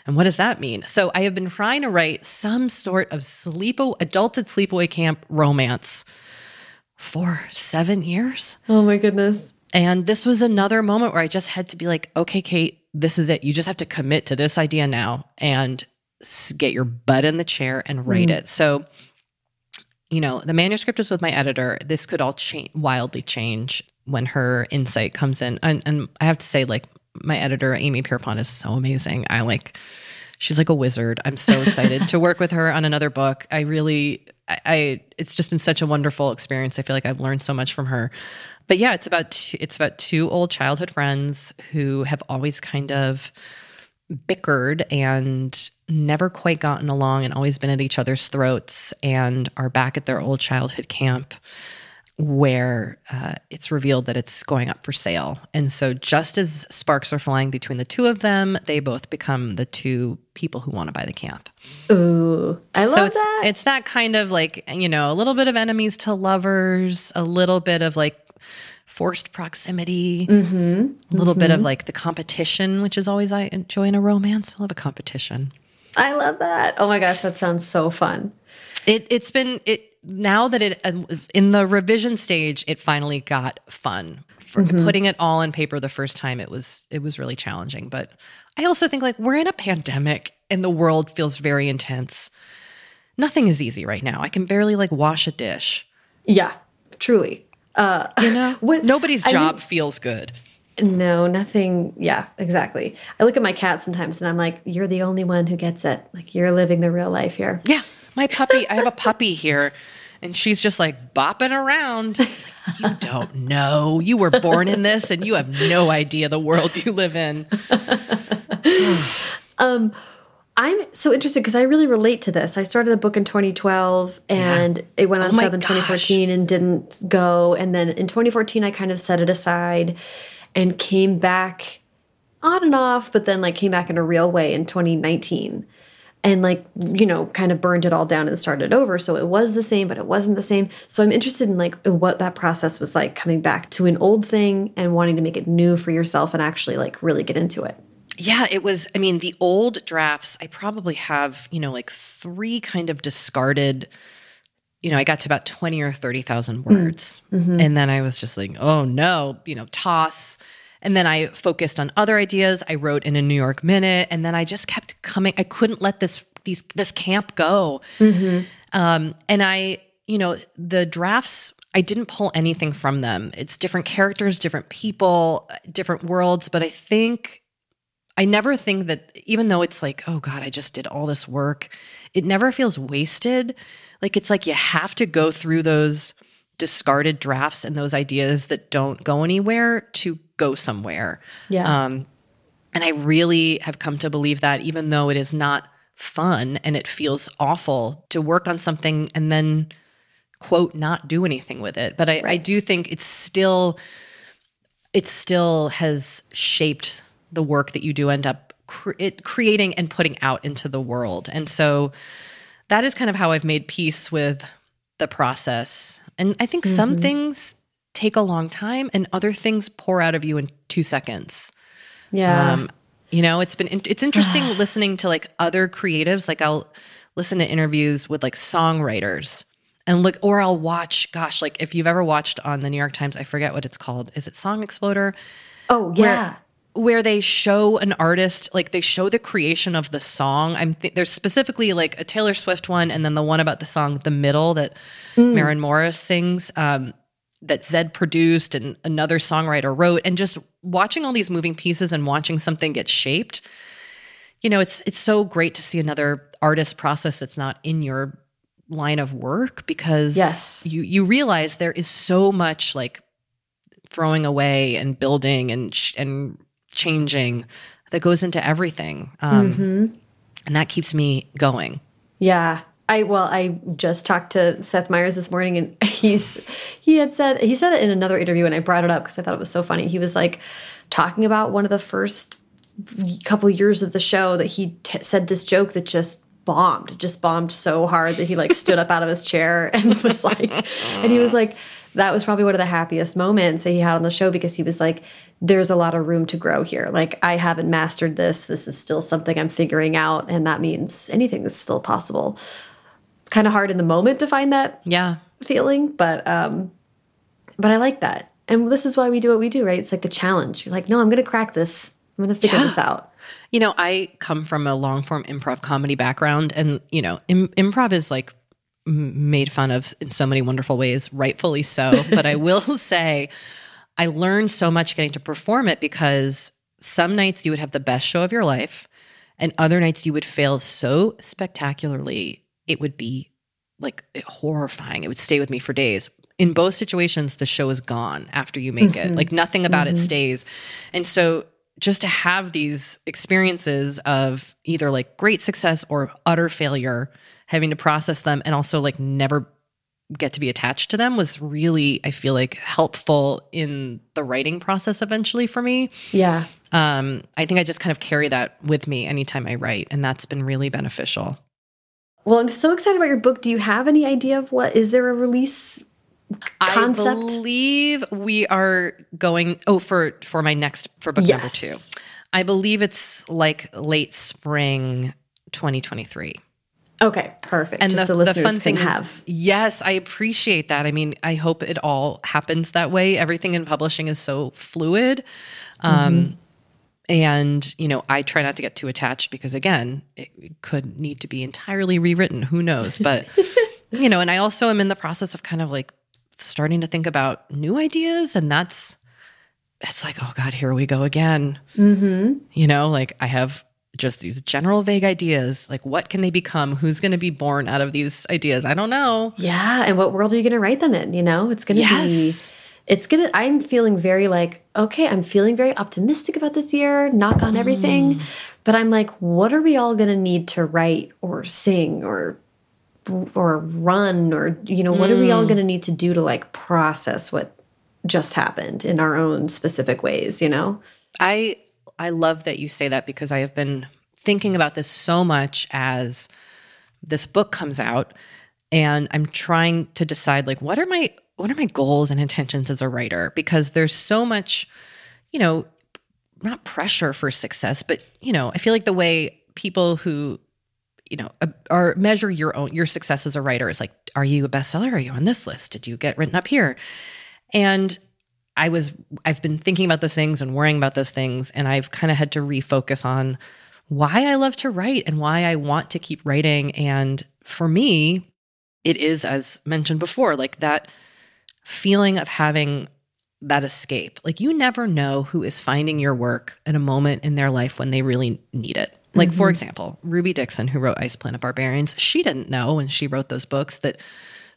And what does that mean? So I have been trying to write some sort of sleep adults at sleepaway camp romance for seven years. Oh my goodness. And this was another moment where I just had to be like, okay, Kate, this is it. You just have to commit to this idea now and get your butt in the chair and write mm. it. So, you know, the manuscript is with my editor. This could all change, wildly change when her insight comes in. And, and I have to say, like, my editor, Amy Pierpont, is so amazing. I like, she's like a wizard. I'm so excited to work with her on another book. I really, I, it's just been such a wonderful experience. I feel like I've learned so much from her. But yeah, it's about two, it's about two old childhood friends who have always kind of bickered and never quite gotten along and always been at each other's throats and are back at their old childhood camp where uh, it's revealed that it's going up for sale. And so, just as sparks are flying between the two of them, they both become the two people who want to buy the camp. Ooh, I I love so it's, that. It's that kind of like, you know, a little bit of enemies to lovers, a little bit of like forced proximity, Mm-hmm. a little bit of like the competition, which is always I enjoy in a romance. I love a competition. I love that. Oh my gosh, that sounds so fun. It it's been it now that it uh, in the revision stage, it finally got fun. For putting it all on paper the first time, it was it was really challenging. But I also think like we're in a pandemic and the world feels very intense. Nothing is easy right now. I can barely like wash a dish. Yeah, truly. Uh, You know, What- nobody's I job feels good. no, nothing. Yeah, exactly. I look at my cat sometimes and I'm like, you're the only one who gets it. Like, you're living the real life here. Yeah, my puppy. I have a puppy here, and she's just like bopping around. You don't know. You were born in this, and you have no idea the world you live in. um, I'm so interested because I really relate to this. I started the book in 2012 and it went on Oh in 2014 and didn't go. And then in 2014, I kind of set it aside and came back on and off, but then like came back in a real way in 2019 and like, you know, kind of burned it all down and started over. So it was the same, but it wasn't the same. So I'm interested in like what that process was like coming back to an old thing and wanting to make it new for yourself and actually like really get into it. Yeah, it was. I mean, the old drafts, I probably have, you know, like three kind of discarded. You know, I got to about 20 or 30,000 mm. words. Mm-hmm. And then I was just like, oh no, you know, toss. And then I focused on other ideas. I wrote in a New York Minute. And then I just kept coming. I couldn't let this, these, this camp go. Um, and I, you know, the drafts, I didn't pull anything from them. It's different characters, different people, different worlds. But I think I never think that even though it's like, oh God, I just did all this work, it never feels wasted. Like it's like you have to go through those discarded drafts and those ideas that don't go anywhere to go somewhere. Yeah. Um, and I really have come to believe that even though it is not fun and it feels awful to work on something and then quote not do anything with it. But I, I do think it's still it still has shaped the work that you do end up cre- it, creating and putting out into the world. And so that is kind of how I've made peace with the process. And I think some things take a long time and other things pour out of you in 2 seconds. yeah. Um, you know, it's been it's interesting listening to like other creatives. Like I'll listen to interviews with like songwriters and look, or I'll watch. Gosh, like if you've ever watched on the New York Times, I forget what it's called. Is it Song Exploder? oh, yeah. Where they show an artist, like they show the creation of the song. I'm th- there's specifically like a Taylor Swift one, and then the one about the song "The Middle" that Maren Morris sings. Um, that Zedd produced and another songwriter wrote, and just watching all these moving pieces and watching something get shaped. You know, it's it's so great to see another artist process that's not in your line of work because Yes. you you realize there is so much like throwing away and building and sh- and changing that goes into everything, um, and that keeps me going. Yeah. I well, I just talked to Seth Meyers this morning, and he's he had said he said it in another interview, and I brought it up because I thought it was so funny. He was like talking about one of the first couple years of the show that he t- said this joke that just bombed, just bombed so hard that he like stood up out of his chair and was like, and he was like, that was probably one of the happiest moments that he had on the show because he was like, there's a lot of room to grow here. Like, I haven't mastered this. This is still something I'm figuring out. And that means anything is still possible. It's kind of hard in the moment to find that Yeah, feeling, but, um, but I like that. And this is why we do what we do, right? It's like the challenge. You're like, no, I'm going to crack this. I'm going to figure Yeah. this out. You know, I come from a long form improv comedy background, and, you know, Im- improv is like made fun of in so many wonderful ways, rightfully so. but I will say, I learned so much getting to perform it because some nights you would have the best show of your life, and other nights you would fail so spectacularly, it would be like horrifying. It would stay with me for days. In both situations, the show is gone after you make it. Mm-hmm. Like nothing about it mm-hmm. stays. And so just to have these experiences of either like great success or utter failure, having to process them and also like never get to be attached to them was really, I feel like, helpful in the writing process eventually for me. Yeah. Um, I think I just kind of carry that with me anytime I write, and that's been really beneficial. Well, I'm so excited about your book. Do you have any idea of what is there a release concept? I believe we are going oh for for my next for book number 2. I believe it's like late spring 2023. Okay, perfect. And Just the, so the fun thing have. is, yes, I appreciate that. I mean, I hope it all happens that way. Everything in publishing is so fluid. Um, Mm-hmm. And, you know, I try not to get too attached because, again, it, it could need to be entirely rewritten. Who knows? But, you know, and I also am in the process of kind of like starting to think about new ideas. And that's, it's like, oh God, here we go again. Mm-hmm. You know, like I have just these general vague ideas. Like, what can they become? Who's going to be born out of these ideas? I don't know. Yeah, and what world are you going to write them in? You know, it's going to be. It's gonna. I'm feeling very like okay. I'm feeling very optimistic about this year. Knock on everything, Mm. but I'm like, what are we all gonna need to write or sing or or run or you know what are we Mm. all gonna need to do to like process what just happened in our own specific ways? You know. I I love that you say that because I have been thinking about this so much as this book comes out and I'm trying to decide like what are my what are my goals and intentions as a writer? Because there's so much you know not pressure for success but you know I feel like the way people who you know are measure your own your success as a writer is like are you a bestseller? Are you on this list? Did you get written up here? And I was I've been thinking about those things and worrying about those things and I've kind of had to refocus on why I love to write and why I want to keep writing and for me it is as mentioned before like that feeling of having that escape. Like you never know who is finding your work at a moment in their life when they really need it. Like for mm-hmm. example, Ruby Dixon who wrote Ice Planet Barbarians, she didn't know when she wrote those books that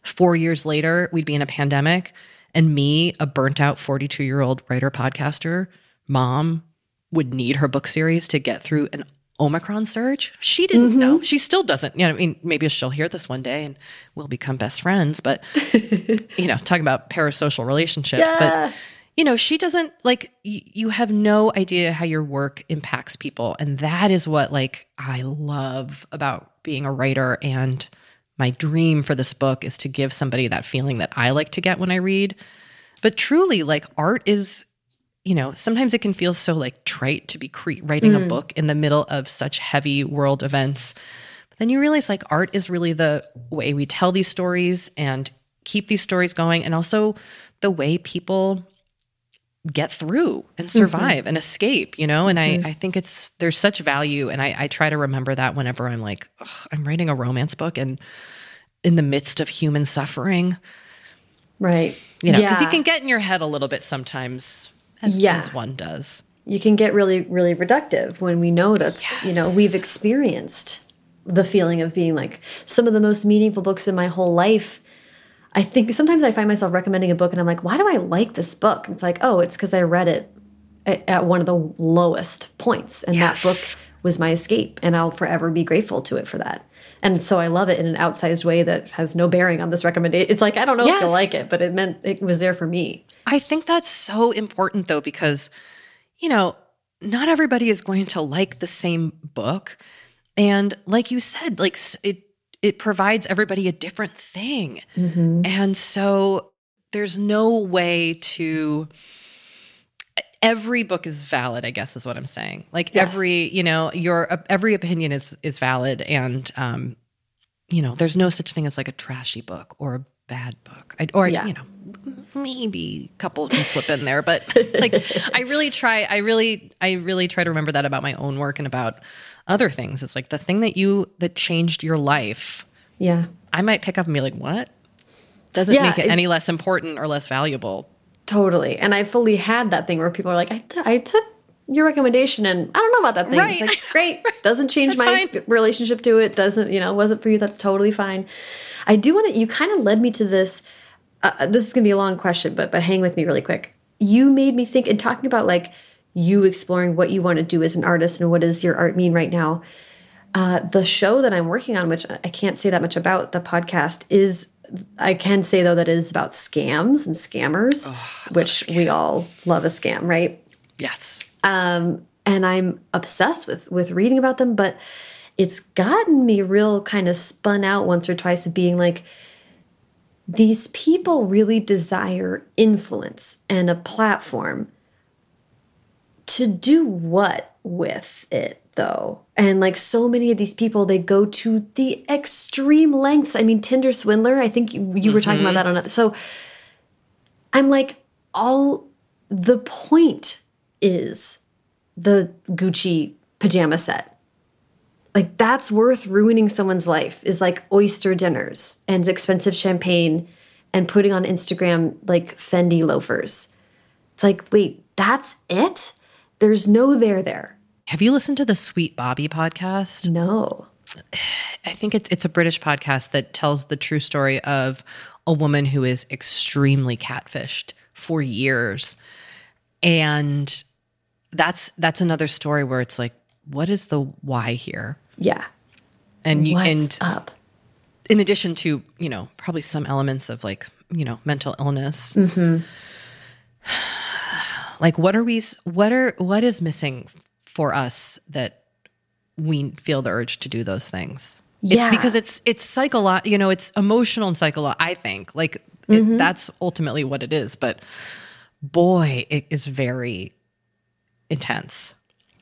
4 years later we'd be in a pandemic and me, a burnt out 42-year-old writer podcaster, mom would need her book series to get through an Omicron surge. She didn't mm-hmm. know. She still doesn't. You know, I mean, maybe she'll hear this one day and we'll become best friends. But you know, talking about parasocial relationships. Yeah. But you know, she doesn't like. Y- you have no idea how your work impacts people, and that is what like I love about being a writer. And my dream for this book is to give somebody that feeling that I like to get when I read. But truly, like art is you know, sometimes it can feel so like trite to be cre- writing a mm. book in the middle of such heavy world events. But then you realize like art is really the way we tell these stories and keep these stories going, and also the way people get through and mm-hmm. survive and escape, you know? And I, mm-hmm. I think it's, there's such value. And I, I try to remember that whenever I'm like, "Ugh, I'm writing a romance book and in the midst of human suffering, Right. you know, because Yeah. you can get in your head a little bit sometimes, as, Yeah. as one does. you can get really really reductive when we know that's you know we've experienced the feeling of being like some of the most meaningful books in my whole life i think sometimes i find myself recommending a book and i'm like why do i like this book and it's like oh it's because i read it at, one of the lowest points and that book was my escape and i'll forever be grateful to it for that and so i love it in an outsized way that has no bearing on this recommendation it's like i don't know if Yes. you'll like it but it meant it was there for me I think that's so important though, because, you know, not everybody is going to like the same book. And like you said, like it, it provides everybody a different thing. And so there's no way to, every book is valid, I guess is what I'm saying. Like Yes. every, you know, your, every opinion is, is valid. And, um, you know, there's no such thing as like a trashy book or a bad book. I, or, Yeah. you know, maybe a couple can slip in there, but like I really try, I really, I really try to remember that about my own work and about other things. It's like the thing that you, that changed your life, yeah I might pick up and be like, what? Doesn't Yeah, make it it- any less important or less valuable. Totally. And I fully had that thing where people are like, I, t- I took your recommendation and I don't know about that thing. Right. It's like, great. Doesn't change That's my relationship to it. Doesn't, you know, wasn't for you. That's totally fine. I do want to, you kind of led me to this. Uh, this is going to be a long question, but, but hang with me really quick. You made me think in talking about like you exploring what you want to do as an artist and what does your art mean right now. Uh, the show that I'm working on, which I can't say that much about, the podcast is. I can say though that it is about scams and scammers, which we all love a scam, right? Yes. Um, and I'm obsessed with with reading about them. But it's gotten me real kind of spun out once or twice of being like, these people really desire influence and a platform to do what with it though and like so many of these people they go to the extreme lengths i mean tinder swindler i think you, you mm -hmm. were talking about mm-hmm. that on it so i'm like all the point is the gucci pajama set like that's worth ruining someone's life is like oyster dinners and expensive champagne and putting on instagram like fendi loafers it's like wait that's it there's no there there. Have you listened to the Sweet Bobby podcast? No. I think it's it's a British podcast that tells the true story of a woman who is extremely catfished for years. And that's that's another story where it's like what is the why here? Yeah. And you What's and up? In addition to, you know, probably some elements of like, you know, mental illness. Mm -hmm like what are we what are what is missing for us that we feel the urge to do those things yeah. It's because it's it's psychological you know it's emotional and psychological i think like mm -hmm. that's ultimately what it is but boy it is very intense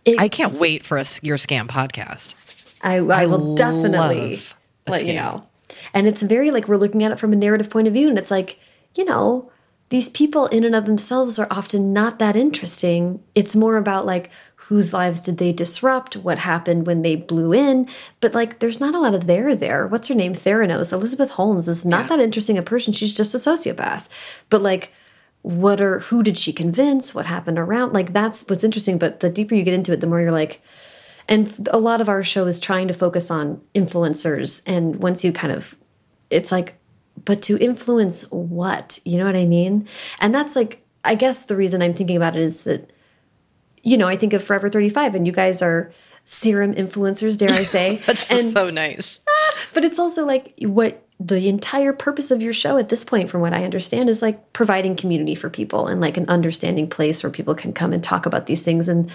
it's, i can't wait for a your scam podcast i, I, I will definitely let you know and it's very like we're looking at it from a narrative point of view and it's like you know these people in and of themselves are often not that interesting. It's more about like whose lives did they disrupt, what happened when they blew in, but like there's not a lot of there there. What's her name? Theranos. Elizabeth Holmes is not yeah. that interesting a person. She's just a sociopath. But like what are who did she convince? What happened around? Like that's what's interesting, but the deeper you get into it, the more you're like and a lot of our show is trying to focus on influencers and once you kind of it's like but to influence what? You know what I mean? And that's like, I guess the reason I'm thinking about it is that, you know, I think of Forever 35 and you guys are serum influencers, dare I say. that's and, so nice. But it's also like what the entire purpose of your show at this point, from what I understand, is like providing community for people and like an understanding place where people can come and talk about these things. And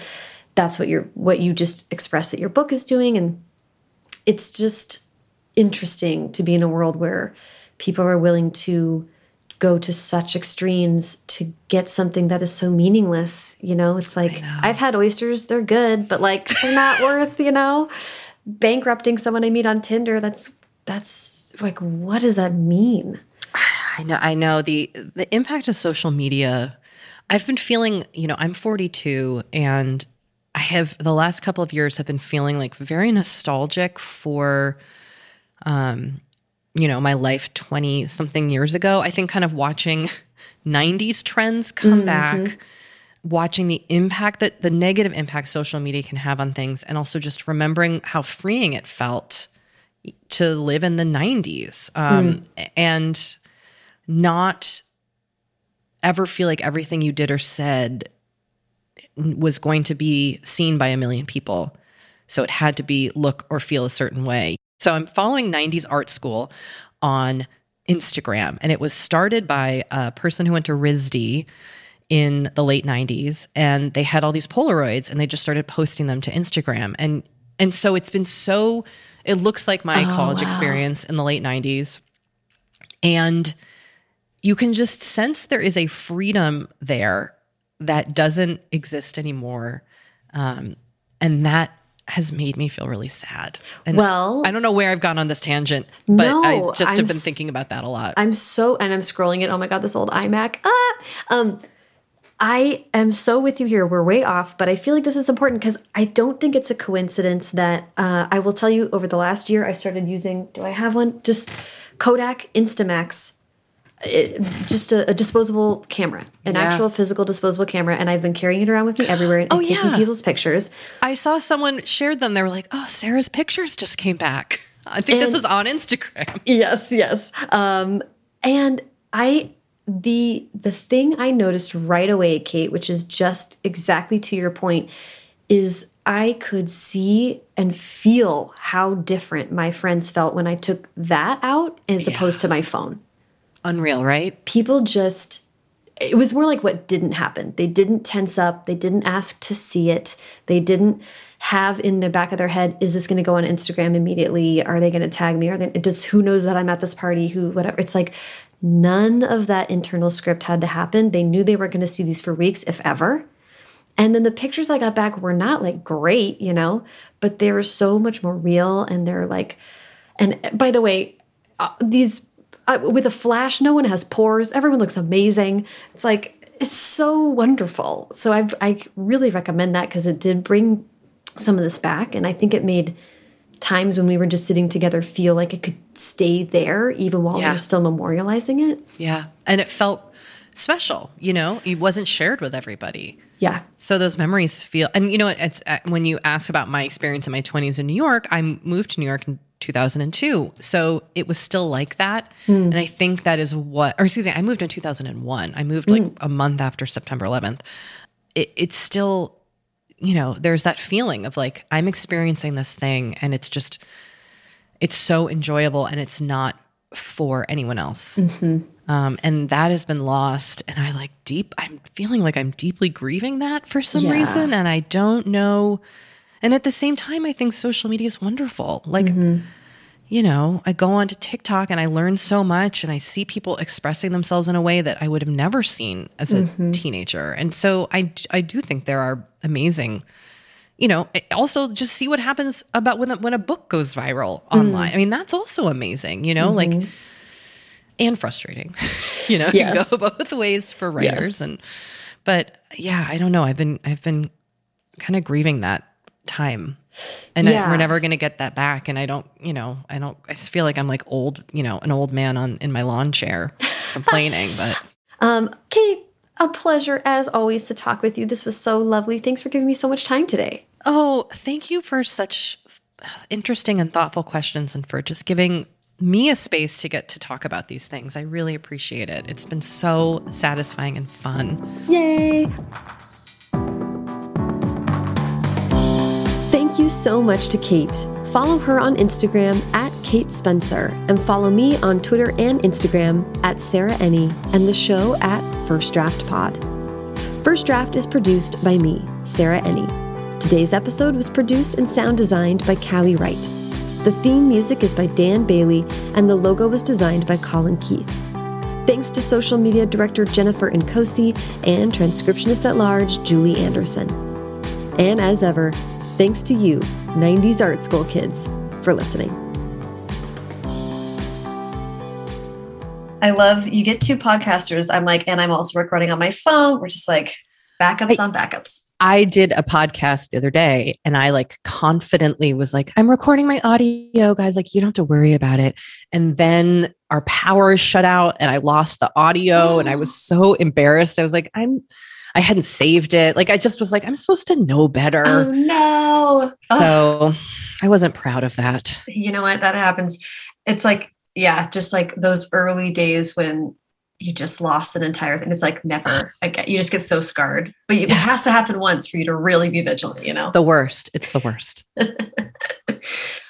that's what you're, what you just express that your book is doing. And it's just interesting to be in a world where people are willing to go to such extremes to get something that is so meaningless. You know, it's like I've had oysters, they're good, but like they're not worth, you know, bankrupting someone I meet on Tinder. That's that's like what does that mean? I know I know the the impact of social media. I've been feeling, you know, I'm 42 and I have the last couple of years have been feeling like very nostalgic for um you know, my life 20 something years ago, I think kind of watching 90s trends come mm -hmm. back, watching the impact that the negative impact social media can have on things, and also just remembering how freeing it felt to live in the 90s um, mm. and not ever feel like everything you did or said was going to be seen by a million people. So it had to be look or feel a certain way. So I'm following 90s art school on Instagram, and it was started by a person who went to RISD in the late 90s, and they had all these Polaroids, and they just started posting them to Instagram, and and so it's been so. It looks like my oh, college wow. experience in the late 90s, and you can just sense there is a freedom there that doesn't exist anymore, um, and that has made me feel really sad. And well, I don't know where I've gone on this tangent, but no, I just I'm have been thinking about that a lot. I'm so, and I'm scrolling it. Oh my God, this old iMac. Ah, um, I am so with you here. We're way off, but I feel like this is important because I don't think it's a coincidence that uh, I will tell you over the last year I started using. Do I have one? Just Kodak Instamax it, just a, a, disposable camera, an yeah. actual physical disposable camera, and I've been carrying it around with me everywhere and, oh, taking yeah. people's pictures. I saw someone shared them. They were like, "Oh, Sarah's pictures just came back." I think and, this was on Instagram. Yes, yes. Um, and I the the thing I noticed right away, Kate, which is just exactly to your point, is I could see and feel how different my friends felt when I took that out as yeah. opposed to my phone. Unreal, right? People just, it was more like what didn't happen. They didn't tense up. They didn't ask to see it. They didn't have in the back of their head, is this going to go on Instagram immediately? Are they going to tag me? Are they just who knows that I'm at this party? Who, whatever. It's like none of that internal script had to happen. They knew they were going to see these for weeks, if ever. And then the pictures I got back were not like great, you know, but they were so much more real. And they're like, and by the way, uh, these uh, with a flash, no one has pores. Everyone looks amazing. It's like, it's so wonderful. So I I really recommend that because it did bring some of this back, and I think it made times when we were just sitting together feel like it could stay there even while yeah. we were still memorializing it. Yeah, and it felt special. You know, it wasn't shared with everybody. Yeah. So those memories feel, and you know, it's uh, when you ask about my experience in my 20s in New York, I moved to New York in 2002. So it was still like that. Mm. And I think that is what, or excuse me, I moved in 2001. I moved like mm. a month after September 11th. It, it's still, you know, there's that feeling of like, I'm experiencing this thing and it's just, it's so enjoyable and it's not for anyone else. Mm-hmm. Um, and that has been lost. And I like deep, I'm feeling like I'm deeply grieving that for some yeah. reason. And I don't know and at the same time, I think social media is wonderful. Like, mm-hmm. you know, I go onto TikTok and I learn so much and I see people expressing themselves in a way that I would have never seen as a mm-hmm. teenager. And so I, I do think there are amazing, you know, also just see what happens about when, when a book goes viral mm. online. I mean, that's also amazing, you know, mm-hmm. like, and frustrating, you know, yes. you go both ways for writers. Yes. And, but yeah, I don't know. I've been, I've been kind of grieving that time and yeah. I, we're never going to get that back and i don't you know i don't i feel like i'm like old you know an old man on in my lawn chair complaining but um kate a pleasure as always to talk with you this was so lovely thanks for giving me so much time today oh thank you for such interesting and thoughtful questions and for just giving me a space to get to talk about these things. I really appreciate it. It's been so satisfying and fun. Yay! Thank you so much to Kate. Follow her on Instagram at Kate Spencer and follow me on Twitter and Instagram at Sarah Enni and the show at First Draft Pod. First Draft is produced by me, Sarah Enni. Today's episode was produced and sound designed by Callie Wright. The theme music is by Dan Bailey and the logo was designed by Colin Keith. Thanks to social media director Jennifer Nkosi and transcriptionist at large Julie Anderson. And as ever, Thanks to you, 90s art school kids, for listening. I love you get two podcasters. I'm like, and I'm also recording on my phone. We're just like backups I, on backups. I did a podcast the other day and I like confidently was like, I'm recording my audio, guys. Like, you don't have to worry about it. And then our power shut out and I lost the audio and I was so embarrassed. I was like, I'm I hadn't saved it. Like I just was like, I'm supposed to know better. Oh no. So I wasn't proud of that. You know what? That happens. It's like, yeah, just like those early days when you just lost an entire thing. It's like never. Like you just get so scarred. But yes. it has to happen once for you to really be vigilant, you know? The worst. It's the worst.